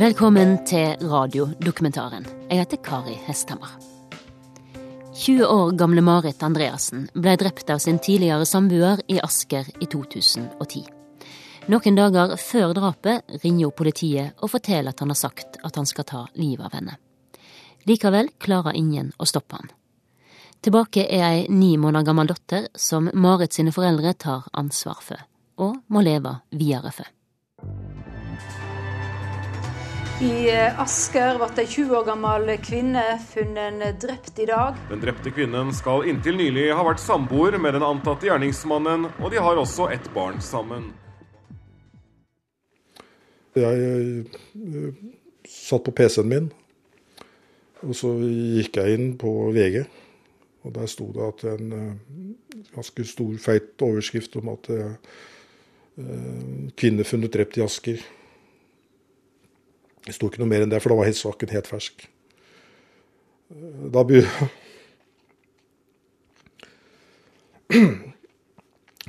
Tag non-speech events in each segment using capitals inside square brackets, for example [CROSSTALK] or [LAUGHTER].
Velkommen til radiodokumentaren. Jeg heter Kari Hesthammer. 20 år gamle Marit Andreassen ble drept av sin tidligere samboer i Asker i 2010. Noen dager før drapet ringer hun politiet og forteller at han har sagt at han skal ta livet av henne. Likevel klarer ingen å stoppe han. Tilbake er ei ni måneder gammel datter som Marit sine foreldre tar ansvar for, og må leve videre for. I Asker ble ei 20 år gammel kvinne funnet drept i dag. Den drepte kvinnen skal inntil nylig ha vært samboer med den antatte gjerningsmannen, og de har også et barn sammen. Jeg uh, satt på PC-en min, og så gikk jeg inn på VG. Og der sto det at en uh, ganske stor, feit overskrift om at kvinne funnet drept i Asker. Det sto ikke noe mer enn det, for da var saken helt fersk. Da begynte [CLEARS THROAT]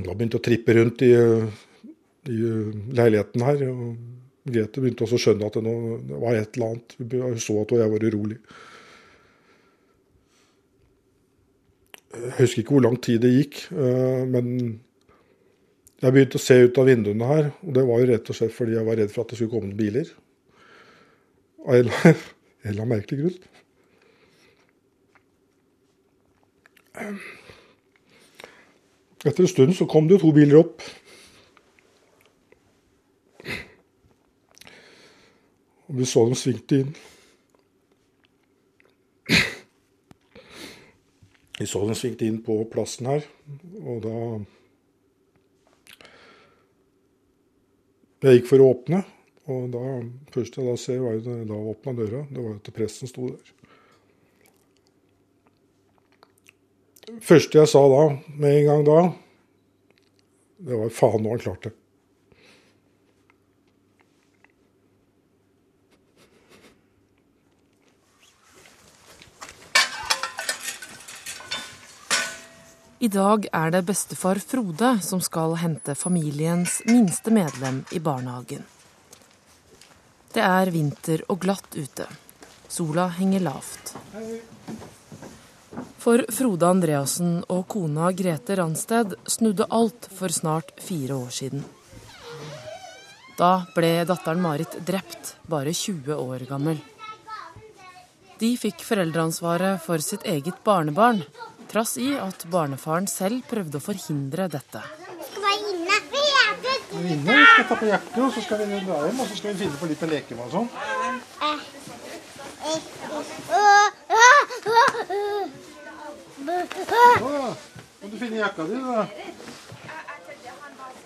Da begynte jeg å trippe rundt i, i leiligheten her. og Grete begynte også å skjønne at det, det var et eller annet. Hun så at jeg var urolig. Jeg husker ikke hvor lang tid det gikk, men jeg begynte å se ut av vinduene her. Og det var jo rett og slett fordi jeg var redd for at det skulle komme noen biler. Av en eller annen merkelig grunn. Etter en stund så kom det jo to biler opp. Og vi så dem svingte inn. Vi så dem svingte inn på plassen her, og da Jeg gikk for å åpne, og da først jeg da ser, var jo da åpna døra. Det var jo at presten sto der. første jeg sa da, med en gang da, det var faen, nå han klart det. I dag er det bestefar Frode som skal hente familiens minste medlem i barnehagen. Det er vinter og glatt ute. Sola henger lavt. For Frode Andreassen og kona Grete Ransted snudde alt for snart fire år siden. Da ble datteren Marit drept, bare 20 år gammel. De fikk foreldreansvaret for sitt eget barnebarn, trass i at barnefaren selv prøvde å forhindre dette. Skal være inne. Vi skal ta på hjertet, og så skal vi dra hjem og så skal vi finne på litt å leke med og sånn. Må du finne jakka di, da.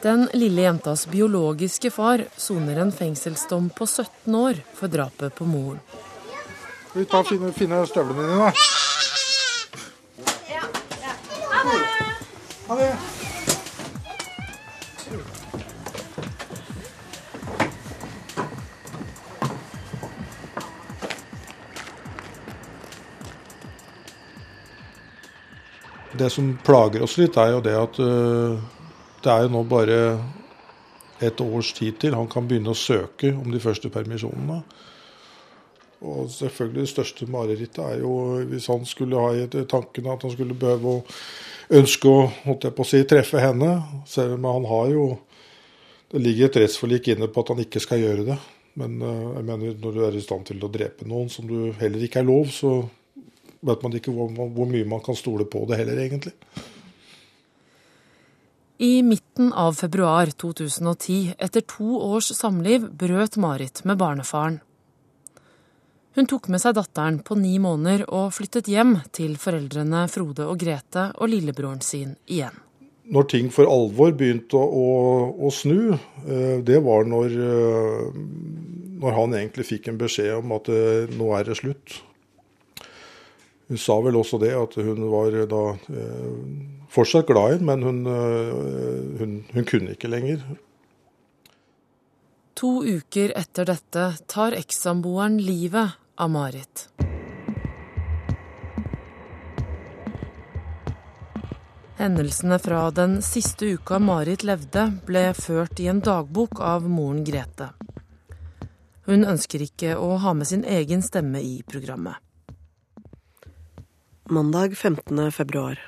Den lille jentas biologiske far soner en fengselsdom på 17 år for drapet på moren. Skal vi ta og finne, finne støvlene dine, da? Ha det. Det som plager oss litt, er jo det at uh, det er jo nå bare et års tid til han kan begynne å søke om de første permisjonene. Og selvfølgelig det største marerittet er jo hvis han skulle ha i tankene at han skulle behøve å ønske å holdt jeg på å si, treffe henne. Selv om han har jo Det ligger et rettsforlik inne på at han ikke skal gjøre det. Men uh, jeg mener når du er i stand til å drepe noen som du heller ikke er lov, så vet man ikke hvor, hvor mye man kan stole på det heller, egentlig. I midten av februar 2010, etter to års samliv, brøt Marit med barnefaren. Hun tok med seg datteren på ni måneder og flyttet hjem til foreldrene Frode og Grete og lillebroren sin igjen. Når ting for alvor begynte å, å, å snu, det var når, når han egentlig fikk en beskjed om at nå er det slutt. Hun sa vel også det, at hun var da eh, fortsatt glad i ham, men hun, eh, hun, hun, kunne ikke lenger. To uker etter dette tar ekssamboeren livet av Marit. Hendelsene fra den siste uka Marit levde, ble ført i en dagbok av moren Grete. Hun ønsker ikke å ha med sin egen stemme i programmet. Mandag 15. februar.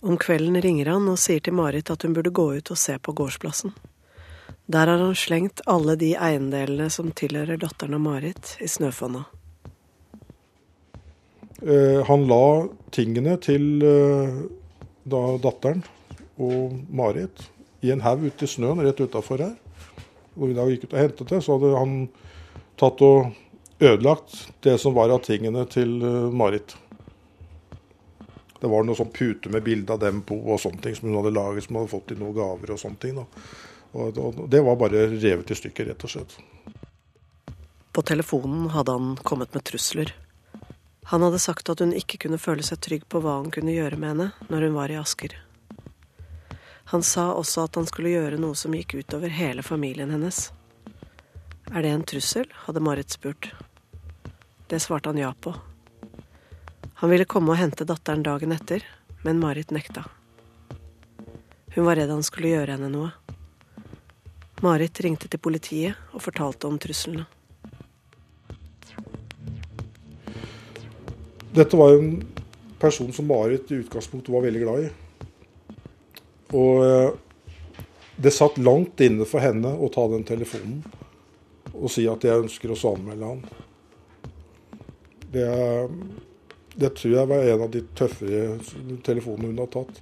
Om kvelden ringer han og sier til Marit at hun burde gå ut og se på gårdsplassen. Der har han slengt alle de eiendelene som tilhører datteren av Marit, i snøfonna. Eh, han la tingene til eh, da, datteren og Marit i en haug ute i snøen rett utafor her. Hvor vi da gikk ut og hentet det, så hadde han tatt og ødelagt det som var av tingene til eh, Marit. Det var noe sånn pute med bilde av dem på og sånne ting som hun hadde laget, som hun hadde fått i noen gaver og sånne ting. Da. Og, det var bare revet i stykker, rett og slett. På telefonen hadde han kommet med trusler. Han hadde sagt at hun ikke kunne føle seg trygg på hva han kunne gjøre med henne når hun var i Asker. Han sa også at han skulle gjøre noe som gikk utover hele familien hennes. Er det en trussel? hadde Marit spurt. Det svarte han ja på. Han ville komme og hente datteren dagen etter, men Marit nekta. Hun var redd han skulle gjøre henne noe. Marit ringte til politiet og fortalte om truslene. Dette var en person som Marit i utgangspunktet var veldig glad i. Og eh, det satt langt inne for henne å ta den telefonen og si at jeg ønsker å anmelde han. Det er det tror jeg var en av de tøffere telefonene hun har tatt.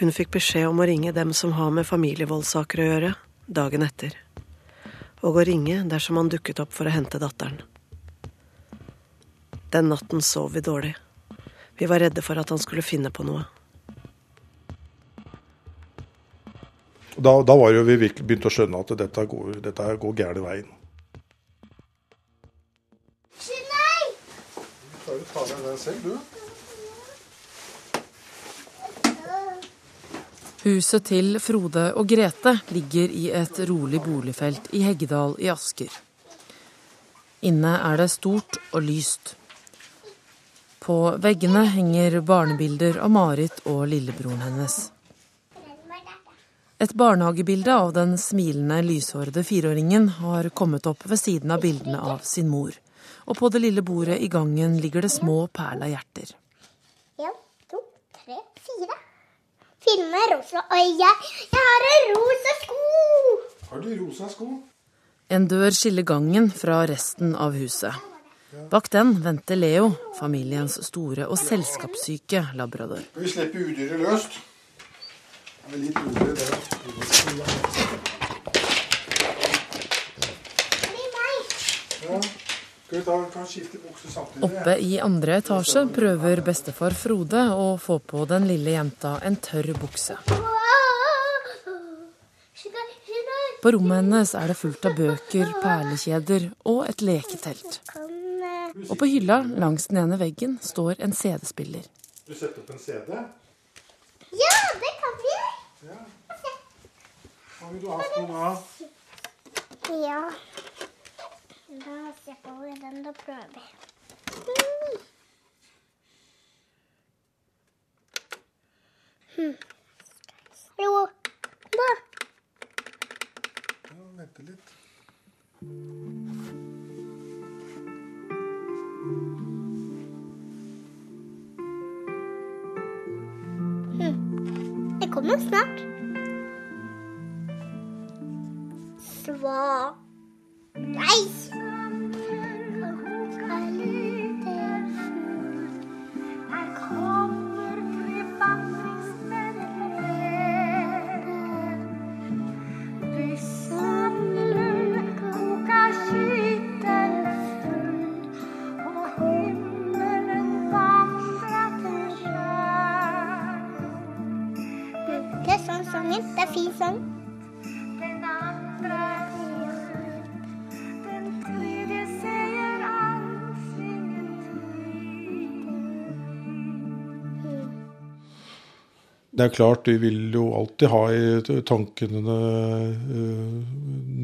Hun fikk beskjed om å ringe dem som har med familievoldssaker å gjøre, dagen etter. Og å ringe dersom han dukket opp for å hente datteren. Den natten sov vi dårlig. Vi var redde for at han skulle finne på noe. Da, da var jo vi virkelig begynt å skjønne at dette går, dette går gærne veien. Deg selv, du. Huset til Frode og Grete ligger i et rolig boligfelt i Heggedal i Asker. Inne er det stort og lyst. På veggene henger barnebilder av Marit og lillebroren hennes. Et barnehagebilde av den smilende, lyshårede fireåringen har kommet opp ved siden av bildene av sin mor og på det lille bordet i gangen ligger det små perla hjerter. En, to, tre, fire. Filme rosa øye. jeg, jeg har en rosa sko! Har du rosa sko? En dør skiller gangen fra resten av huset. Bak den venter Leo, familiens store og selskapssyke labrador. Skal vi slippe udyret løst? Det er litt udyr, det. Ja. Oppe i andre etasje prøver bestefar Frode å få på den lille jenta en tørr bukse. På rommet hennes er det fullt av bøker, perlekjeder og et leketelt. Og på hylla langs den ene veggen står en CD-spiller. Du setter opp en CD? Ja, det kan vi. Ja. Hva vil du ha for noe? Ja. La oss se på hvordan det prøver. Hmm. Hallo. Da. Ja, vente litt. Hmm. Det kommer snart. Svar. Nei! Det er klart, vi vil jo alltid ha i tankene uh,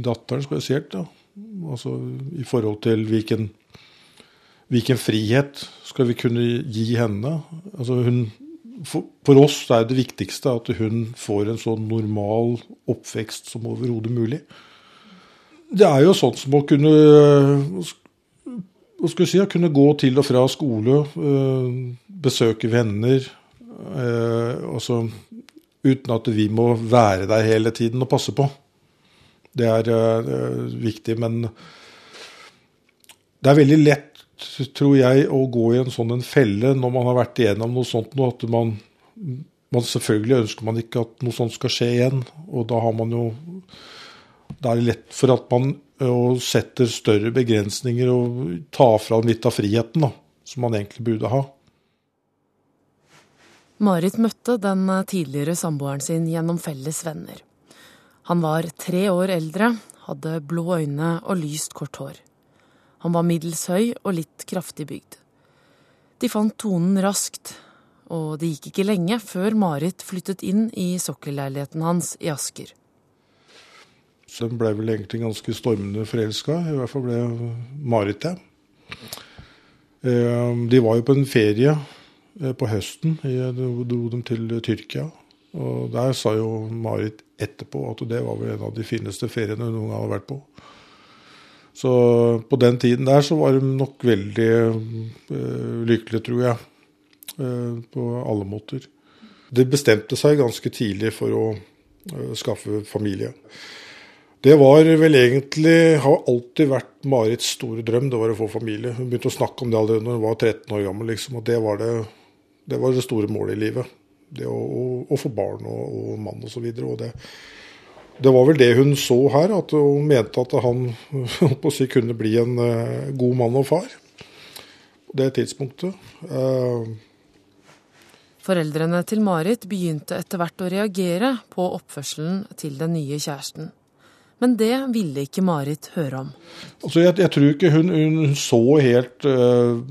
datteren spesielt. Da. Altså i forhold til hvilken, hvilken frihet skal vi kunne gi henne. Altså hun, for, oss er det viktigste at hun får en så normal oppvekst som overhodet mulig. Det er jo sånn som å kunne hva skal jeg si, å kunne gå til og fra skole, besøke venner. Altså, uten at vi må være der hele tiden og passe på. Det er viktig, men det er veldig lett, tror jeg, å gå i en sånn en felle når man har vært igjennom noe sånt noe, at man, man, Selvfølgelig ønsker man ikke at noe sånt skal skje igjen. Og da har man jo Da er det lett for at man setter større begrensninger og tar fra litt av friheten, da, som man egentlig burde ha. Marit møtte den tidligere samboeren sin gjennom felles venner. Han var tre år eldre, hadde blå øyne og lyst, kort hår. Han var middels høy og litt kraftig bygd. De fant tonen raskt, og det gikk ikke lenge før Marit flyttet inn i sokkelleiligheten hans i Asker. De ble vel egentlig ganske stormende forelska, i hvert fall ble Marit det. Eh, de var jo på en ferie eh, på høsten, dro de til Tyrkia. Og der sa jo Marit etterpå at det var vel en av de fineste feriene hun noen gang hadde vært på. Så på den tiden der så var de nok veldig uh, lykkelige, tror jeg. Uh, på alle måter. De bestemte seg ganske tidlig for å uh, skaffe familie. Det var vel egentlig Har alltid vært Marits store drøm, det var å få familie. Hun begynte å snakke om det allerede når hun var 13 år gammel, liksom, og det var det, det, var det store målet i livet. Det å, å, å få barn og, og mann osv. Det, det var vel det hun så her, at hun mente at han [LAUGHS] si, kunne bli en uh, god mann og far på det tidspunktet. Uh, Foreldrene til Marit begynte etter hvert å reagere på oppførselen til den nye kjæresten. Men det ville ikke Marit høre om. Altså, jeg, jeg tror ikke hun, hun så helt uh,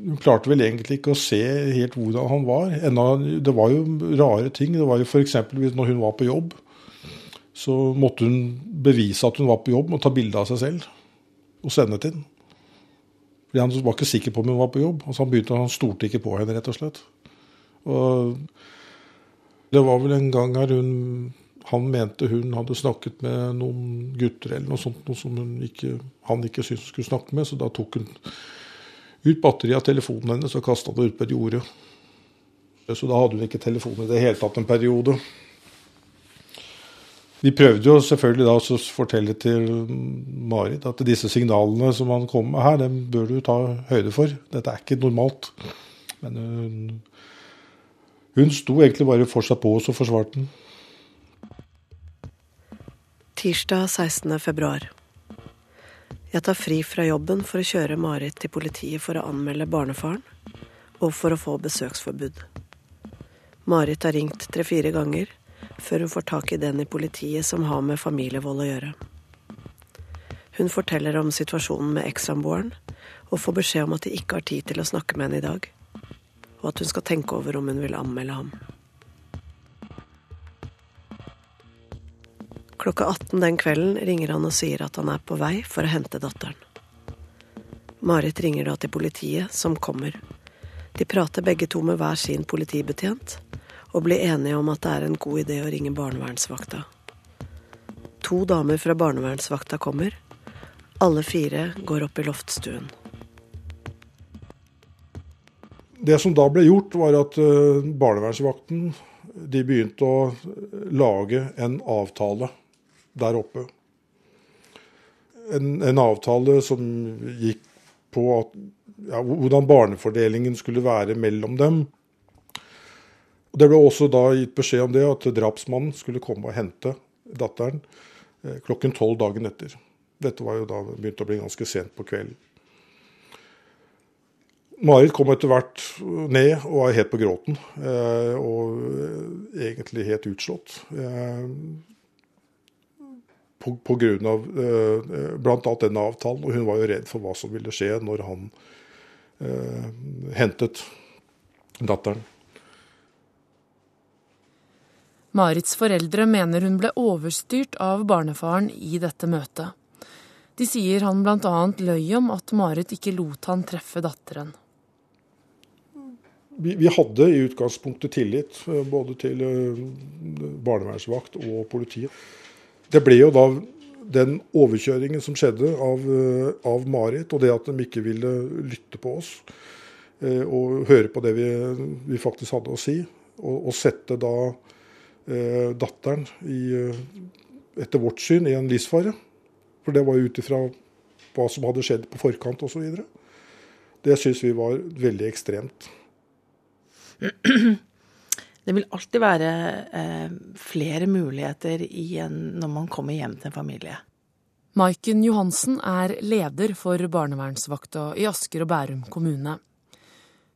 Hun klarte vel egentlig ikke å se helt hvordan han var. Enda, det var jo rare ting. Det var jo f.eks. når hun var på jobb så måtte hun bevise at hun var på jobb, og ta bilde av seg selv og sende til den. Fordi Han var ikke sikker på om hun var på jobb. Altså han, begynte, han stolte ikke på henne, rett og slett. Og det var vel en gang her hun, han mente hun hadde snakket med noen gutter eller noe sånt, noe som ikke, han ikke syntes hun skulle snakke med, så da tok hun ut batteriet av telefonen hennes og kasta det ut på et. Så da hadde hun ikke telefon i det hele tatt en periode. Vi prøvde jo selvfølgelig da å fortelle til Marit at disse signalene som han kom med her, dem bør du ta høyde for. Dette er ikke normalt. Men hun, hun sto egentlig bare for seg på oss og forsvarte den. Tirsdag 16. februar. Jeg tar fri fra jobben for å kjøre Marit til politiet for å anmelde barnefaren og for å få besøksforbud. Marit har ringt tre-fire ganger før hun får tak i den i politiet som har med familievold å gjøre. Hun forteller om situasjonen med ekssamboeren, og får beskjed om at de ikke har tid til å snakke med henne i dag, og at hun skal tenke over om hun vil anmelde ham. Klokka 18 den kvelden ringer han og sier at han er på vei for å hente datteren. Marit ringer da til politiet, som kommer. De prater begge to med hver sin politibetjent, og blir enige om at det er en god idé å ringe barnevernsvakta. To damer fra barnevernsvakta kommer. Alle fire går opp i loftstuen. Det som da ble gjort, var at eh, barnevernsvakten begynte å lage en avtale der oppe. En, en avtale som gikk på at, ja, hvordan barnefordelingen skulle være mellom dem. Det ble også da gitt beskjed om det at drapsmannen skulle komme og hente datteren eh, klokken tolv dagen etter. Dette var jo da begynt å bli ganske sent på kvelden. Marit kom etter hvert ned og var helt på gråten. Eh, og eh, egentlig helt utslått. På, på grunn av bl.a. denne avtalen. Og hun var jo redd for hva som ville skje når han hentet datteren. Marits foreldre mener hun ble overstyrt av barnefaren i dette møtet. De sier han bl.a. løy om at Marit ikke lot han treffe datteren. Vi, vi hadde i utgangspunktet tillit både til barnevernsvakt og politiet. Det ble jo da den overkjøringen som skjedde av, eh, av, Marit, og det at de ikke ville lytte på oss eh, og høre på det vi, vi faktisk hadde å si, og, og sette da eh, datteren i, etter vårt syn i en livsfare. For det var jo ut ifra hva som hadde skjedd på forkant osv. Det syns vi var veldig ekstremt. Det vil alltid være eh, flere muligheter en, når man kommer hjem til en familie. Maiken Johansen er leder for barnevernsvakta i Asker og Bærum kommune.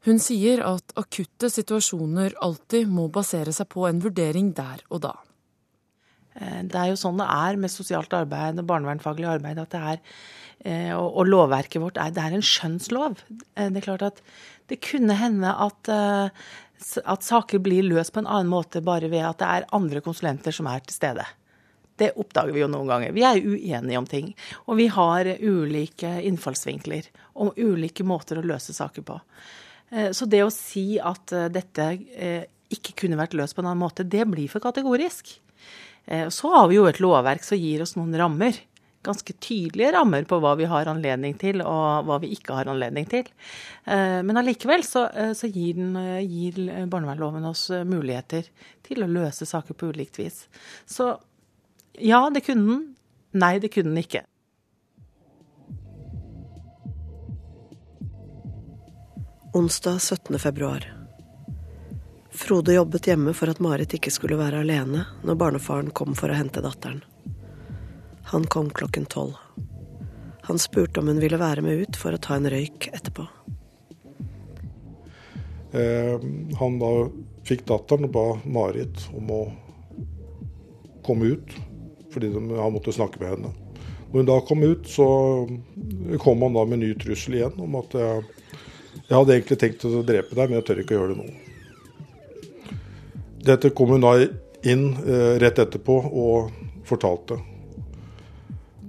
Hun sier at akutte situasjoner alltid må basere seg på en vurdering der og da. Eh, det er jo sånn det er med sosialt arbeid og barnevernfaglig arbeid. at det er, eh, og, og lovverket vårt er, det er en skjønnslov. Eh, det er klart at det kunne hende at at saker blir løst på en annen måte bare ved at det er andre konsulenter som er til stede. Det oppdager vi jo noen ganger. Vi er uenige om ting. Og vi har ulike innfallsvinkler og ulike måter å løse saker på. Eh, så det å si at eh, dette eh, ikke kunne vært løst på en annen måte, det blir for kategorisk. Så har vi jo et lovverk som gir oss noen rammer ganske tydelige rammer på hva vi har anledning til, og hva vi ikke har anledning til. Eh, men allikevel så, eh, så gir, den, eh, gir barnevernloven oss muligheter til å løse saker på ulikt vis. Så ja, det kunne den. Nei, det kunne den ikke. Onsdag 17. februar. Frode jobbet hjemme for at Marit ikke skulle være alene når barnefaren kom for å hente datteren. Han kom klokken tolv. Han spurte om hun ville være med ut for å ta en røyk etterpå. Eh, han da fikk datteren og ba Marit om å komme ut, fordi de, han måtte snakke med henne. Når hun da kom ut, så kom han da med en ny trussel igjen om at jeg, jeg hadde egentlig tenkt å drepe deg, men jeg tør ikke å gjøre det nå. Dette kom hun da inn eh, rett etterpå og fortalte.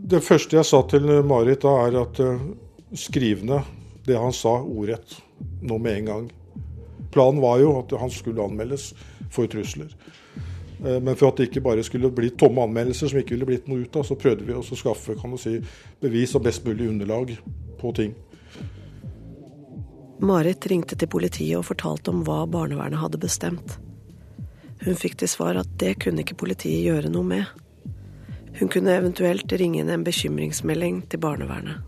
Det første jeg sa til Marit da, er at skrivende skriv ned det han sa ordrett nå med en gang. Planen var jo at han skulle anmeldes for trusler. Uh, men for at det ikke bare skulle bli tomme anmeldelser som ikke ville blitt noe ut av, så prøvde vi å skaffe kan du si, bevis og best mulig underlag på ting. Marit ringte til politiet og fortalte om hva barnevernet hadde bestemt. Hun fikk til svar at det kunne ikke politiet gjøre noe med. Hun kunne eventuelt ringe inn en bekymringsmelding til barnevernet.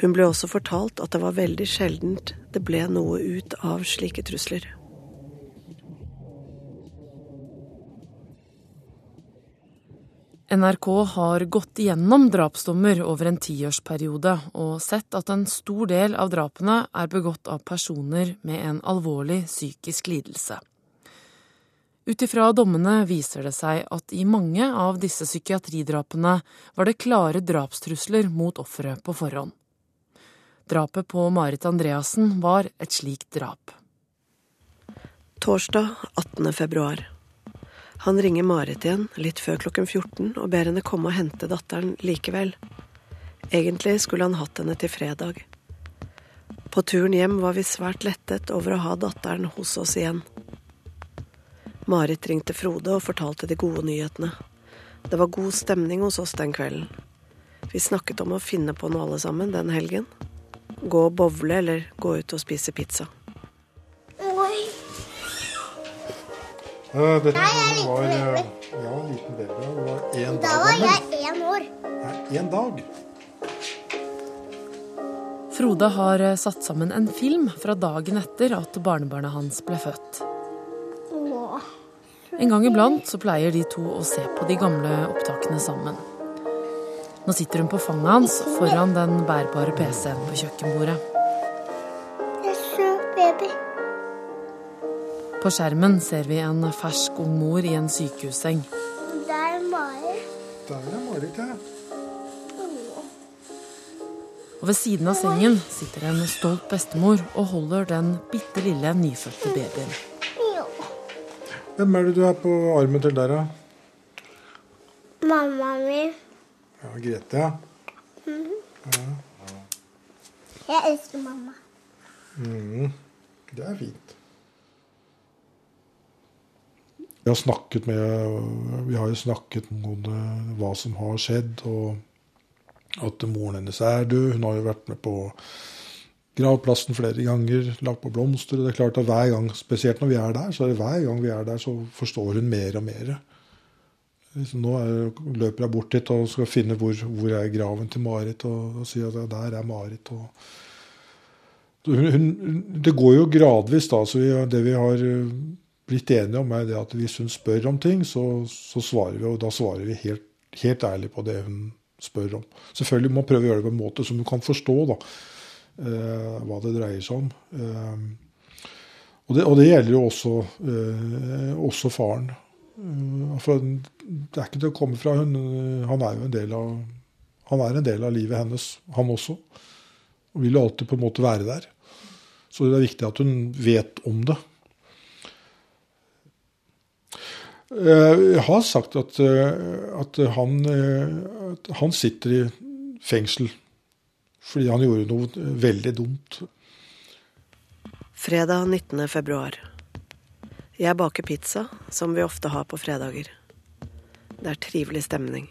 Hun ble også fortalt at det var veldig sjeldent det ble noe ut av slike trusler. NRK har gått igjennom drapsdommer over en tiårsperiode og sett at en stor del av drapene er begått av personer med en alvorlig psykisk lidelse. Ut ifra dommene viser det seg at i mange av disse psykiatridrapene var det klare drapstrusler mot offeret på forhånd. Drapet på Marit Andreassen var et slikt drap. Torsdag 18. februar. Han ringer Marit igjen litt før klokken 14 og ber henne komme og hente datteren likevel. Egentlig skulle han hatt henne til fredag. På turen hjem var vi svært lettet over å ha datteren hos oss igjen. Marit ringte Frode og fortalte de gode nyhetene. Det var god stemning hos oss den kvelden. Vi snakket om å finne på noe alle sammen den helgen. Gå og bowle eller gå ut og spise pizza. Oi. Uh, dette Nei, var uh, ja, en liten baby. Det var én dag Da var jeg én år. Én dag. Frode har eh, satt sammen en film fra dagen etter at barnebarnet hans ble født. En gang iblant så pleier de to å se på de gamle opptakene sammen. Nå sitter hun på fanget hans foran den bærbare PC-en på kjøkkenbordet. Det er så baby. På skjermen ser vi en fersk ung mor i en sykehusseng. Der er Marit. Der er Marit, ja. Og ved siden av sengen sitter en stolt bestemor og holder den bitte lille nyfødte babyen. Hvem er det du er på armen til der, da? Mamma mi. Ja, Grete, ja. Mm -hmm. ja. Jeg elsker mamma. Mm, det er fint. Vi har snakket med Vi har jo snakket om hva som har skjedd, og at moren hennes er død. Hun har jo vært med på gravplassen flere ganger, lagt på blomster. og det er klart at hver gang, Spesielt når vi er der, så er det hver gang vi er der, så forstår hun mer og mer. Nå er, løper jeg bort dit og skal finne hvor, hvor er graven til Marit, og, og sier at der er Marit. og hun, hun, det går jo gradvis, da. så vi, Det vi har blitt enige om, er det at hvis hun spør om ting, så, så svarer vi. Og da svarer vi helt, helt, ærlig på det hun spør om. Selvfølgelig må man prøve å gjøre det på en måte som hun kan forstå da, eh, hva det dreier seg om. Eh, og, det, og, det, gjelder jo også, eh, også faren. Eh, for det er ikke til å komme fra. Hun, han er jo en del av han er en del av livet hennes, han også. Og vil jo alltid på en måte være der. Så det er viktig at hun vet om det. Eh, jeg har sagt at, eh, at han, eh, at han sitter i fengsel fordi han gjorde noe veldig dumt. Fredag 19. februar. Jeg baker pizza, som vi ofte har på fredager. Det er trivelig stemning.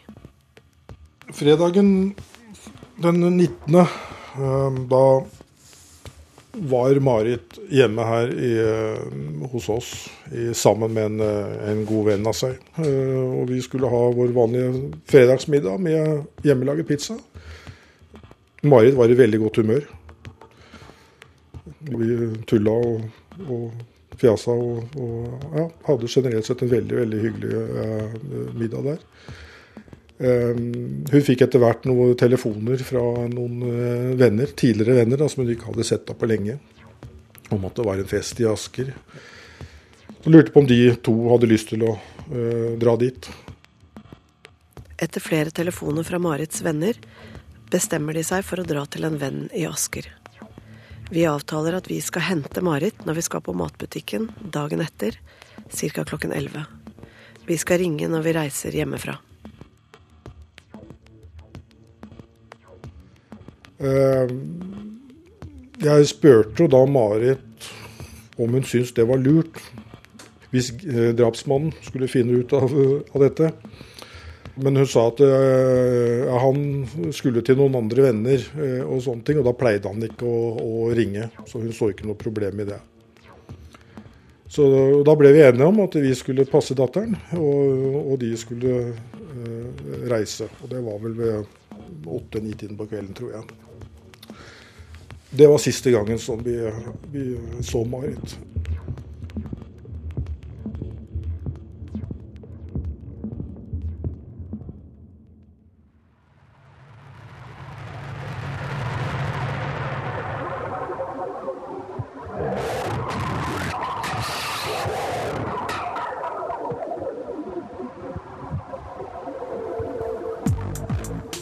Fredagen den 19. Da var Marit hjemme her i, eh, hos oss i, sammen med en, eh, en, god venn av seg. Eh, og vi skulle ha vår vanlige fredagsmiddag med hjemmelaget pizza. Marit var i veldig godt humør. Vi tulla og, og fjasa og, og ja, hadde generelt sett en veldig, veldig hyggelig eh, middag der. Eh, hun fikk etter hvert noen telefoner fra noen eh, venner, tidligere venner da, som hun ikke hadde sett på lenge, om at det var en fest i Asker. Hun lurte på om de to hadde lyst til å uh, dra dit. Etter flere telefoner fra Marits venner bestemmer de seg for å dra til en venn i Asker. Vi avtaler at vi skal hente Marit når vi skal på matbutikken dagen etter, ca. klokken 11. Vi skal ringe når vi reiser hjemmefra. Eh, jeg spurte da Marit om hun syntes det var lurt, hvis eh, drapsmannen skulle finne ut av dette. Men hun sa at øh, han skulle til noen andre venner øh, og sånne ting, og da pleide han ikke å, å, ringe. Så hun så ikke noe problem i det. Så da ble vi enige om at vi skulle passe datteren, og, og de skulle øh, reise. Og det var vel ved åtte-ni-tiden på kvelden, tror jeg. Det var siste gangen som vi, vi så Marit.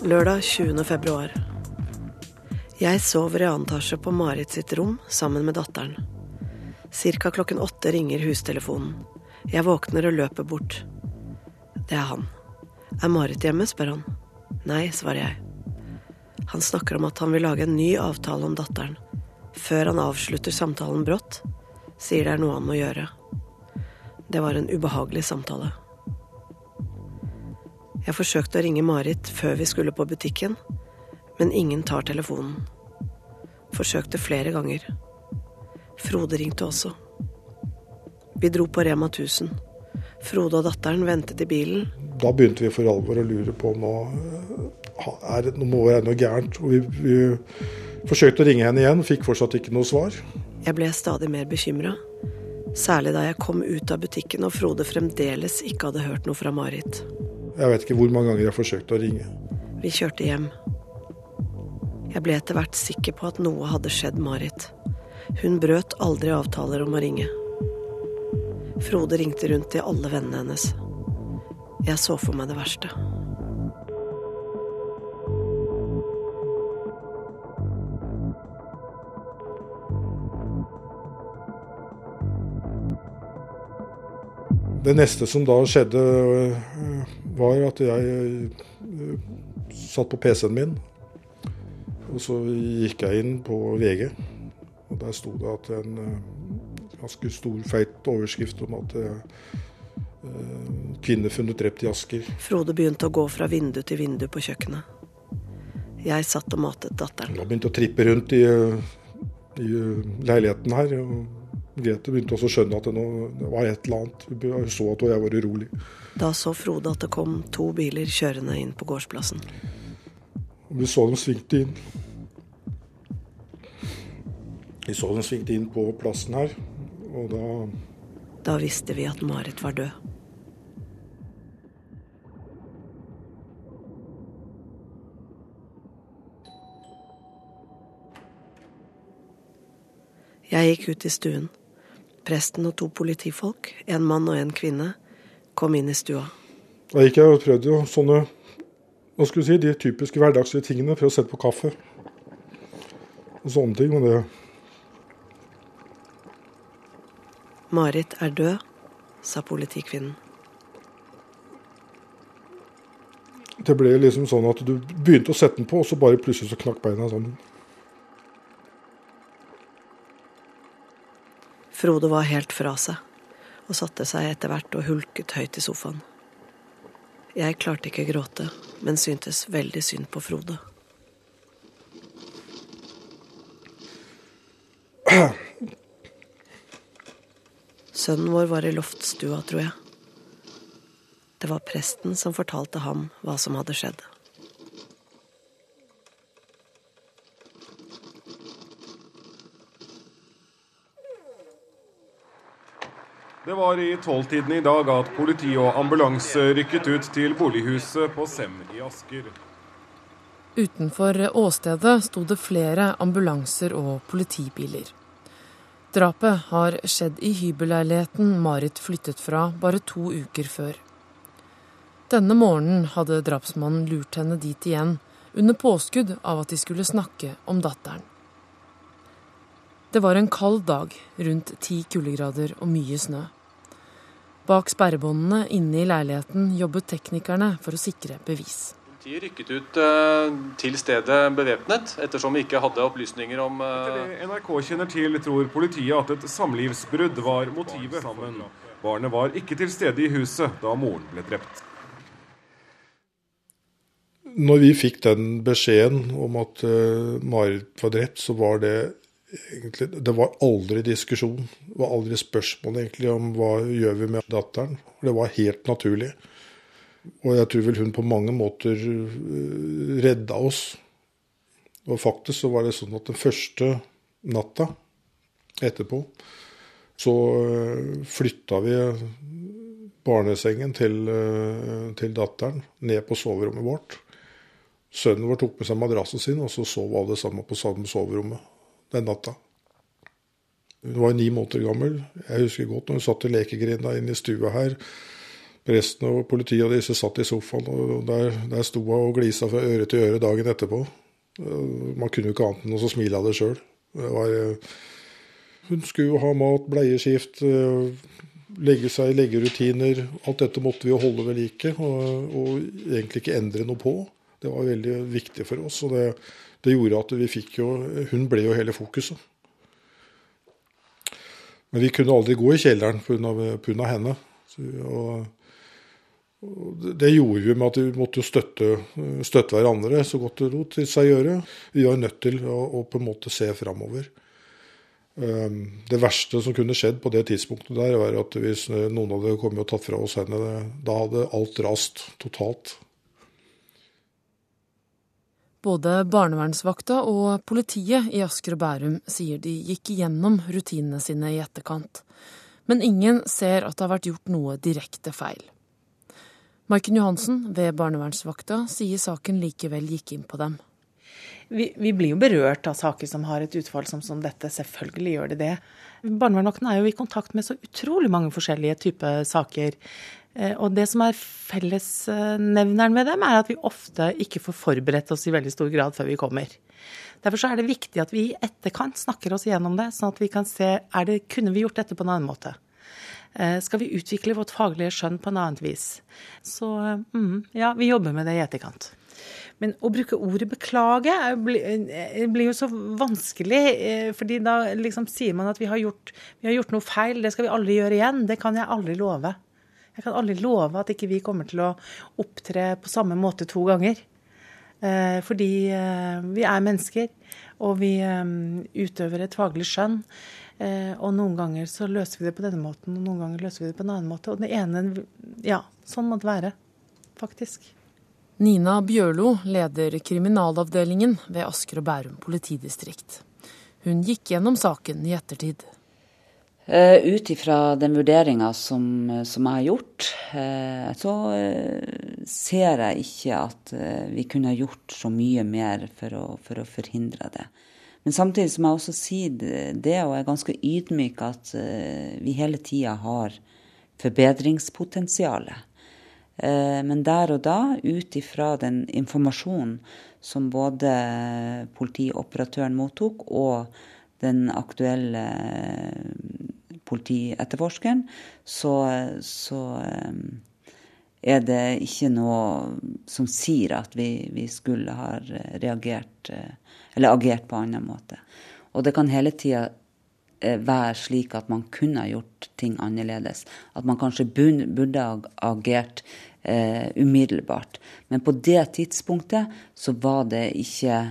Lørdag 20. februar. Jeg sover i annen etasje på Marit sitt rom sammen med datteren. Cirka klokken åtte ringer hustelefonen. Jeg våkner og løper bort. Det er han. Er Marit hjemme? spør han. Nei, svarer jeg. Han snakker om at han vil lage en ny avtale om datteren. Før han avslutter samtalen brått, sier det er noe han må gjøre. Det var en ubehagelig samtale. Jeg forsøkte å ringe Marit før vi skulle på butikken, men ingen tar telefonen. Forsøkte flere ganger. Frode ringte også. Vi dro på Rema 1000. Frode og datteren ventet i bilen. Da begynte vi for alvor å lure på om nå, er det, nå må være noe gærent. Vi, vi forsøkte å ringe henne igjen, fikk fortsatt ikke noe svar. Jeg ble stadig mer bekymra. Særlig da jeg kom ut av butikken og Frode fremdeles ikke hadde hørt noe fra Marit. Jeg vet ikke hvor mange ganger jeg forsøkte å ringe. Vi kjørte hjem. Jeg ble etter hvert sikker på at noe hadde skjedd Marit. Hun brøt aldri avtaler om å ringe. Frode ringte rundt til alle vennene hennes. Jeg så for meg det verste. Det neste som da skjedde, var at jeg satt på PC-en min og så gikk jeg inn på VG, og der sto det at en eh, ganske stor, feit overskrift om at kvinner Kvinne funnet drept i Asker. Frode begynte å gå fra vindu til vindu på kjøkkenet. Jeg satt og matet datteren. Hun begynte å trippe rundt i, i leiligheten her. og Grete begynte også å skjønne at det, nå, det var et eller annet. Hun så at jeg var urolig. Da så Frode at det kom to biler kjørende inn på gårdsplassen. Vi så dem svingte inn. Vi så dem svingte inn på plassen her, og da Da visste vi at Marit var død. Jeg gikk ut i stuen. Presten og to politifolk, en mann og en kvinne, kom inn i stua. Da gikk jeg og prøvde jo sånne hva skal du si, de typiske hverdagslige tingene. Prøvde å sette på kaffe. Og sånne ting. Men det Marit er død, sa politikvinnen. Det ble liksom sånn at du begynte å sette den på, og så bare plutselig så knakk beina sammen. Frode var helt fra seg, og satte seg etter hvert og hulket høyt i sofaen. Jeg klarte ikke gråte, men syntes veldig synd på Frode. Sønnen vår var i loftstua, tror jeg. Det var presten som fortalte ham hva som hadde skjedd. Det var i tolvtiden i dag at politi og ambulanse rykket ut til bolighuset på Sem i Asker. Utenfor åstedet sto det flere ambulanser og politibiler. Drapet har skjedd i hybelleiligheten Marit flyttet fra bare to uker før. Denne morgenen hadde drapsmannen lurt henne dit igjen, under påskudd av at de skulle snakke om datteren. Det var en kald dag, rundt ti kuldegrader og mye snø. Bak sperrebåndene inne i leiligheten jobbet teknikerne for å sikre bevis. Politiet rykket ut eh, til stedet bevæpnet, ettersom vi ikke hadde opplysninger om Etter eh, det NRK kjenner til, tror politiet at et samlivsbrudd var motivet. Sammen. Barnet var ikke til stede i huset da moren ble drept. Når vi fikk den beskjeden om at uh, Marit var drept, så var det egentlig Det var aldri diskusjon. Det var aldri spørsmål egentlig om hva gjør vi med datteren. Det var helt naturlig. Og jeg tror vel hun på mange måter uh, redda oss. Og faktisk så var det sånn at den første natta etterpå så uh, flytta vi barnesengen til, uh, til datteren ned på soverommet vårt. Sønnen vår tok med seg madrassen sin, og så sov alle sammen på samme soverommet den natta. Hun var ni måneder gammel. Jeg husker godt når hun satt i lekegrinda inne i stua her. Presten og politiet og disse satt i sofaen, og der, der sto hun og glisa fra øre til øre dagen etterpå. Man kunne jo ikke annet enn å smile av det sjøl. Hun skulle jo ha mat, bleieskift, legge seg leggerutiner. Alt dette måtte vi jo holde ved like, og, og egentlig ikke endre noe på. Det var veldig viktig for oss. og det, det gjorde at vi fikk jo Hun ble jo hele fokuset. Men vi kunne aldri gå i kjelleren pga. henne. Så, og, og det gjorde vi med at vi måtte støtte, støtte, hverandre så godt det lot seg gjøre. Vi var nødt til å, å på en måte se framover. Det verste som kunne skjedd på det tidspunktet der, var at hvis noen hadde kommet og tatt fra oss henne, da hadde alt rast totalt. Både barnevernsvakta og politiet i Asker og Bærum sier de gikk igjennom rutinene sine i etterkant. Men ingen ser at det har vært gjort noe direkte feil. Maiken Johansen ved barnevernsvakta sier saken likevel gikk inn på dem. Vi, vi, blir jo berørt av saker som har et utfall som, som dette. Selvfølgelig gjør det det. Barnevernsvakten er jo i kontakt med så utrolig mange forskjellige typer saker. Og det som er fellesnevneren med dem, er at vi ofte ikke får forberedt oss i veldig stor grad før vi kommer. Derfor er det viktig at vi i etterkant snakker oss gjennom det, sånn at vi kan se er det, kunne vi gjort dette på en annen måte. Skal vi utvikle vårt faglige skjønn på en annet vis? Så mm, ja, vi jobber med det i etterkant. Men å bruke ordet beklage blir jo så vanskelig, fordi da liksom sier man at vi har, gjort, vi har gjort noe feil, det skal vi aldri gjøre igjen. Det kan jeg aldri love. Jeg kan aldri love at ikke vi kommer til å opptre på samme måte to ganger. Eh, fordi eh, vi er mennesker, og vi eh, utøver et faglig skjønn. Og noen ganger så løser vi det på denne måten, og noen ganger løser vi det på en annen måte. Og det ene Ja, sånn må det være. Faktisk. Nina Bjørlo leder kriminalavdelingen ved Asker og Bærum politidistrikt. Hun gikk gjennom saken i ettertid. Uh, Ut ifra den vurderinga som, som, jeg har gjort, uh, så ser jeg ikke at vi kunne gjort så mye mer for å, for å, forhindre det. Men samtidig som jeg også sier det, og er ganske ydmyk, at vi hele tida har forbedringspotensialet. Men der og da, ut ifra den informasjonen som både politioperatøren mottok, og den aktuelle politietterforskeren, så, så eh, er det ikke noe som sier at vi, vi, skulle ha reagert eh, eller agert på annen måte. Og det kan hele tida eh, være slik at man kunne ha gjort ting annerledes. At man kanskje burde ha agert eh, umiddelbart. Men på det tidspunktet så var det ikke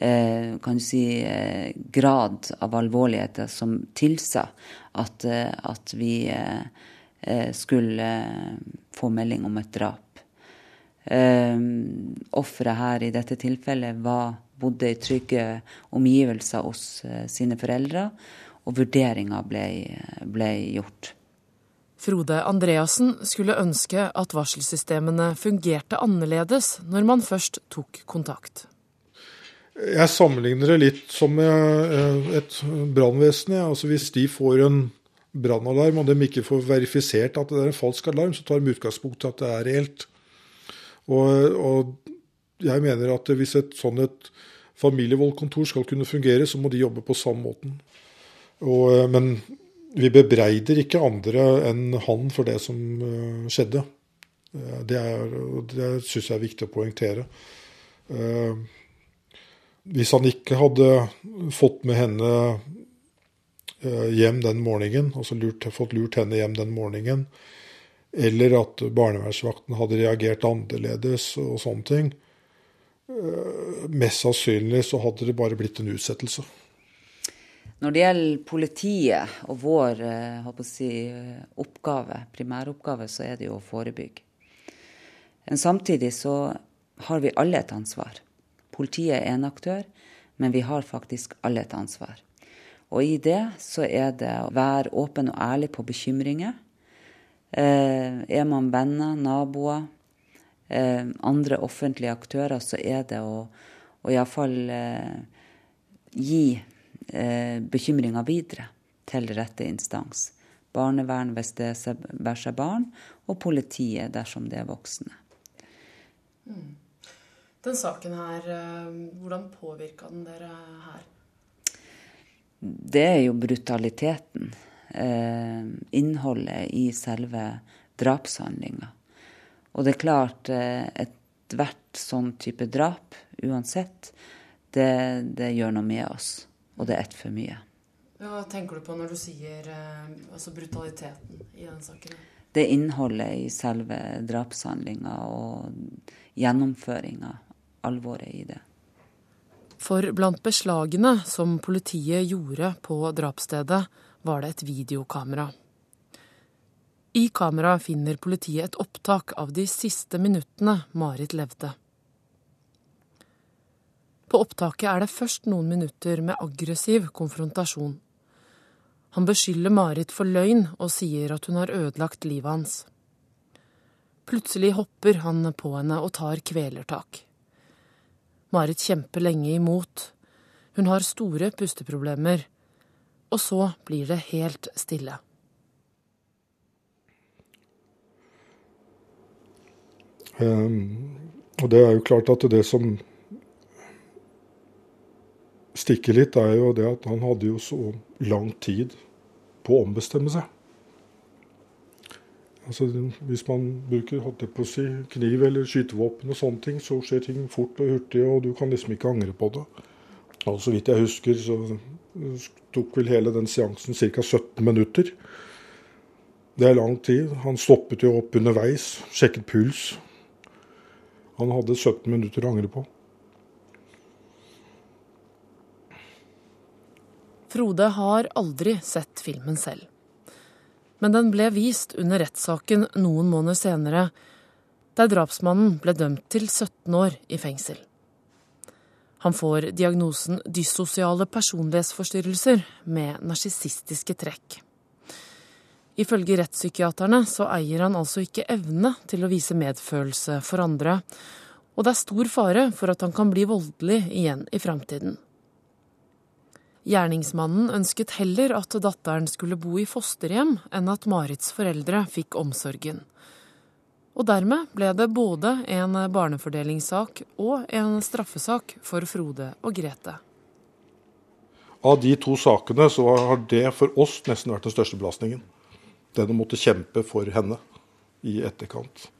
Eh, kan du si, eh, grad av alvorlighet som tilsa at, eh, at vi skulle få melding om et drap. Offeret her i dette tilfellet var, bodde i trygge omgivelser hos sine foreldre, og vurderinga ble, ble gjort. Frode Andreassen skulle ønske at varselsystemene fungerte annerledes når man først tok kontakt. Jeg sammenligner det litt som eh, et brannvesen. Altså hvis de får en brannalarm, og de ikke får verifisert at det er en falsk alarm, så tar de utgangspunkt i at det er reelt. Og, og, jeg mener at hvis et sånn et familievoldkontor skal kunne fungere, så må de jobbe på samme måten. Og, eh, men vi bebreider ikke andre enn han for det som eh, skjedde. Det, er, det syns jeg er viktig å poengtere. Uh, hvis han ikke hadde fått med henne eh, hjem den morgenen, altså lurt, fått lurt henne hjem den morgenen, eller at barnevernsvakten hadde reagert annerledes og sånne ting, eh, mest sannsynlig så hadde det bare blitt en utsettelse. Når det gjelder politiet og vår eh, si, oppgave, primæroppgave, så er det jo å forebygge. Men samtidig så har vi alle et ansvar. Politiet er en aktør, men vi har faktisk alle et ansvar. Og i det så er det å være åpen og ærlig på bekymringer. Eh, er man venner, naboer, eh, andre offentlige aktører, så er det å, å iallfall eh, gi eh, bekymringa videre til rette instans. Barnevern hvis det bærer seg barn, og politiet dersom det er voksne. Mm. Den saken her, eh, hvordan påvirka den dere her? Det er jo brutaliteten. Eh, innholdet i selve drapshandlinga. Og det er klart, eh, ethvert sånn type drap, uansett, det, det, gjør noe med oss. Og det er ett for mye. Hva tenker du på når du sier altså brutaliteten i den saken? Det er innholdet i selve drapshandlinga og gjennomføringa alvoret i det. For blant beslagene som politiet gjorde på drapsstedet, var det et videokamera. I kameraet finner politiet et opptak av de siste minuttene Marit levde. På opptaket er det først noen minutter med aggressiv konfrontasjon. Han beskylder Marit for løgn og sier at hun har ødelagt livet hans. Plutselig hopper han på henne og tar kvelertak. Marit kjemper lenge imot. Hun har store pusteproblemer. Og så blir det helt stille. Um, og det er jo klart at det som stikker litt, er jo det at han hadde jo så lang tid på å ombestemme seg. Altså, hvis man bruker si, kniv eller skytevåpen, og sånne ting, så skjer ting fort og hurtig, og du kan liksom ikke angre på det. Og Så vidt jeg husker, så tok vel hele den seansen ca. 17 minutter. Det er lang tid. Han stoppet jo opp underveis, sjekket puls. Han hadde 17 minutter å angre på. Frode har aldri sett filmen selv. Men den ble vist under rettssaken noen måneder senere, der drapsmannen ble dømt til 17 år i fengsel. Han får diagnosen dyssosiale personlighetsforstyrrelser med narsissistiske trekk. Ifølge rettspsykiaterne så eier han altså ikke evne til å vise medfølelse for andre, og det er stor fare for at han kan bli voldelig igjen i framtiden. Gjerningsmannen ønsket heller at datteren skulle bo i fosterhjem, enn at Marits foreldre fikk omsorgen. Og dermed ble det både en barnefordelingssak og en straffesak for Frode og Grete. Av de to sakene så har det for oss nesten vært den største belastningen den å måtte kjempe for henne i etterkant.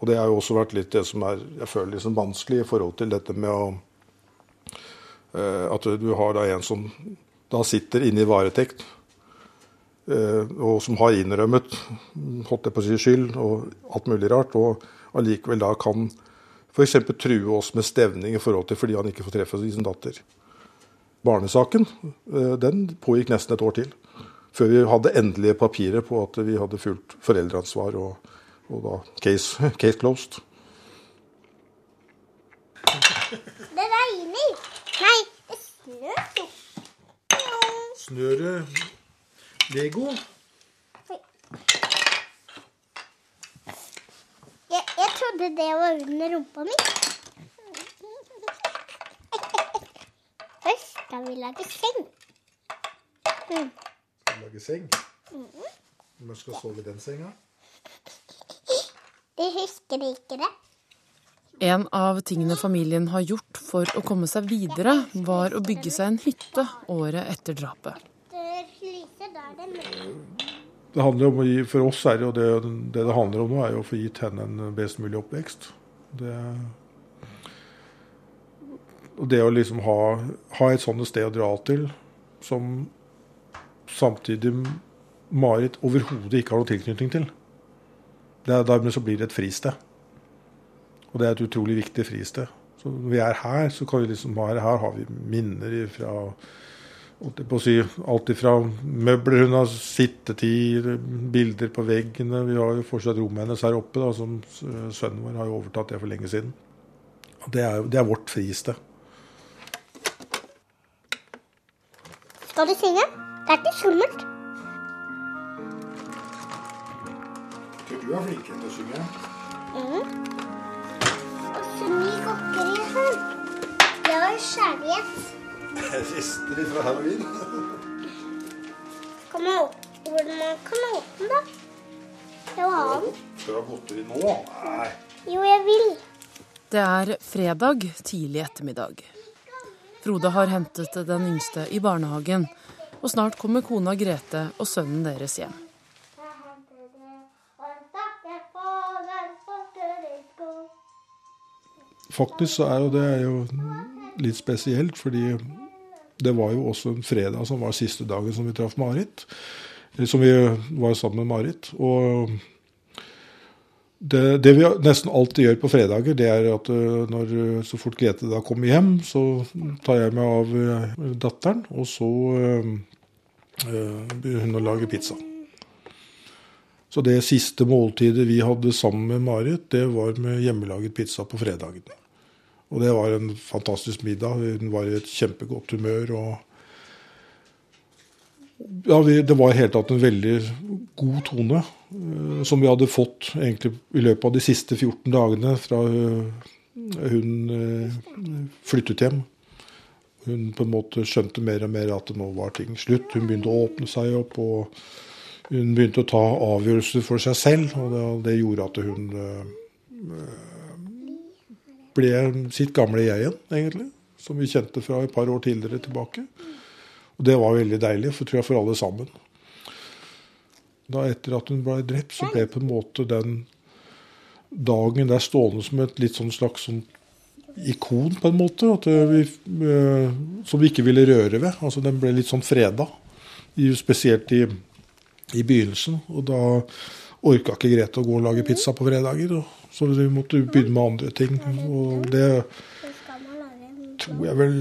Og det har jo også vært litt det som er jeg føler liksom vanskelig i forhold til dette med å At du har da en som da sitter inne i varetekt, uh, og som har innrømmet holdt jeg på å si, skyld og alt mulig rart, og allikevel da kan f.eks. true oss med stevning i forhold til fordi han ikke får treffe sin datter. Barnesaken uh, den pågikk nesten et år til før vi hadde endelige papirer på at vi hadde fulgt foreldreansvar og, og da case, [LAUGHS] case closed. Det regner. Nei, det snør jo. Snør det Lego? Jeg, jeg trodde det var under rumpa mi. Først skal vi lage seng. Mm lage seng. Når skal sove i den senga? Jeg husker ikke det. En av tingene familien har gjort for å komme seg videre, var å bygge seg en hytte året etter drapet. Det handler om å gi, For oss er det jo det, det det handler om nå, er jo å få gitt henne en best mulig oppvekst. Det, og det å liksom ha, ha et sånt sted å dra til som samtidig Marit overhodet ikke har noen tilknytning til. Det dermed så blir det et fristed. Og det er et utrolig viktig fristed. Så når vi er her, så kan vi liksom her, her har vi minner fra si, alt fra møbler hun har sittet i, bilder på veggene. Vi har jo fortsatt rommet hennes her oppe, da, som sønnen vår har jo overtatt det for lenge siden. Og det er, det er vårt fristed. Skal du synge? Det er ikke skummelt. Du er flink til å synge. Mm. Det var kjærlighet. Rester fra halloween. Kan man hvordan man kan åpne det? Jeg vil. Skal du ha godteri nå? Nei. Jo, jeg vil. Det er fredag tidlig ettermiddag. Frode har hentet den yngste i barnehagen og snart kommer kona Grete og sønnen deres hjem. Faktisk så er jo det er jo litt spesielt, fordi det var jo også en fredag som var siste dagen som vi traff Marit. Som vi var sammen med Marit. Og det, det, vi nesten alltid gjør på fredager, det er at eh, når, så fort Grete da kommer hjem, så tar jeg meg av eh, datteren, og så øh, begynner hun å lage pizza. Så det siste måltidet vi hadde sammen med Marit, det var med hjemmelaget pizza på fredagen. Og det var en fantastisk middag. Hun var i et kjempegodt humør. og ja, vi, Det var i hele tatt en veldig god tone, uh, som vi hadde fått egentlig i løpet av de siste 14 dagene fra uh, hun uh, flyttet hjem. Hun på en måte skjønte mer og mer at nå var ting slutt. Hun begynte å åpne seg opp, og hun begynte å ta avgjørelser for seg selv. Og det, gjorde at hun ble sitt gamle jeg igjen, egentlig. Som vi kjente fra et par år tidligere tilbake. Og det var veldig deilig, for, tror jeg, for alle sammen. Da Etter at hun ble drept, så ble på en måte den dagen der stående som et litt sånn slags sånn ikon, på en måte, vi, som vi ikke ville røre ved. Altså Den ble litt sånn freda. Spesielt i, i begynnelsen. Og da orka ikke Grete å gå og lage pizza på fredager, så vi måtte begynne med andre ting. Og det tror jeg vel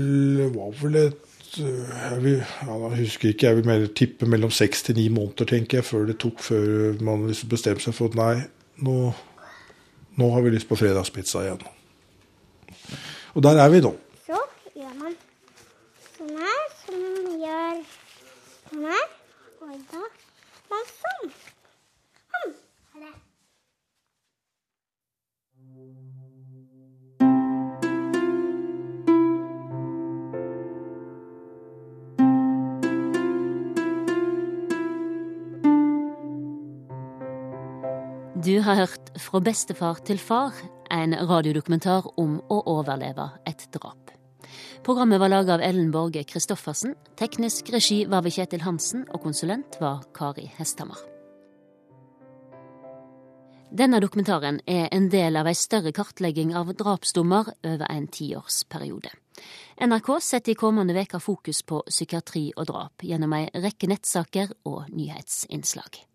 var vel et jeg, vil, jeg husker ikke, jeg vil mer tippe mellom seks til ni måneder, tenker jeg, før det tok før man liksom bestemte seg for at nei, nå, nå har vi lyst på fredagspizza igjen. Og der er vi nå. Så gjør man sånn her, som man gjør sånn her. Og da. Sånn Du har hørt Fra bestefar til far, en radiodokumentar om å overleve et drap. Programmet var laga av Ellen Borge Christoffersen. Teknisk regi var ved Kjetil Hansen, og konsulent var Kari Hesthammer. Denne dokumentaren er en del av ei større kartlegging av drapsdommer over en tiårsperiode. NRK setter i kommende uke fokus på psykiatri og drap gjennom ei rekke nettsaker og nyhetsinnslag.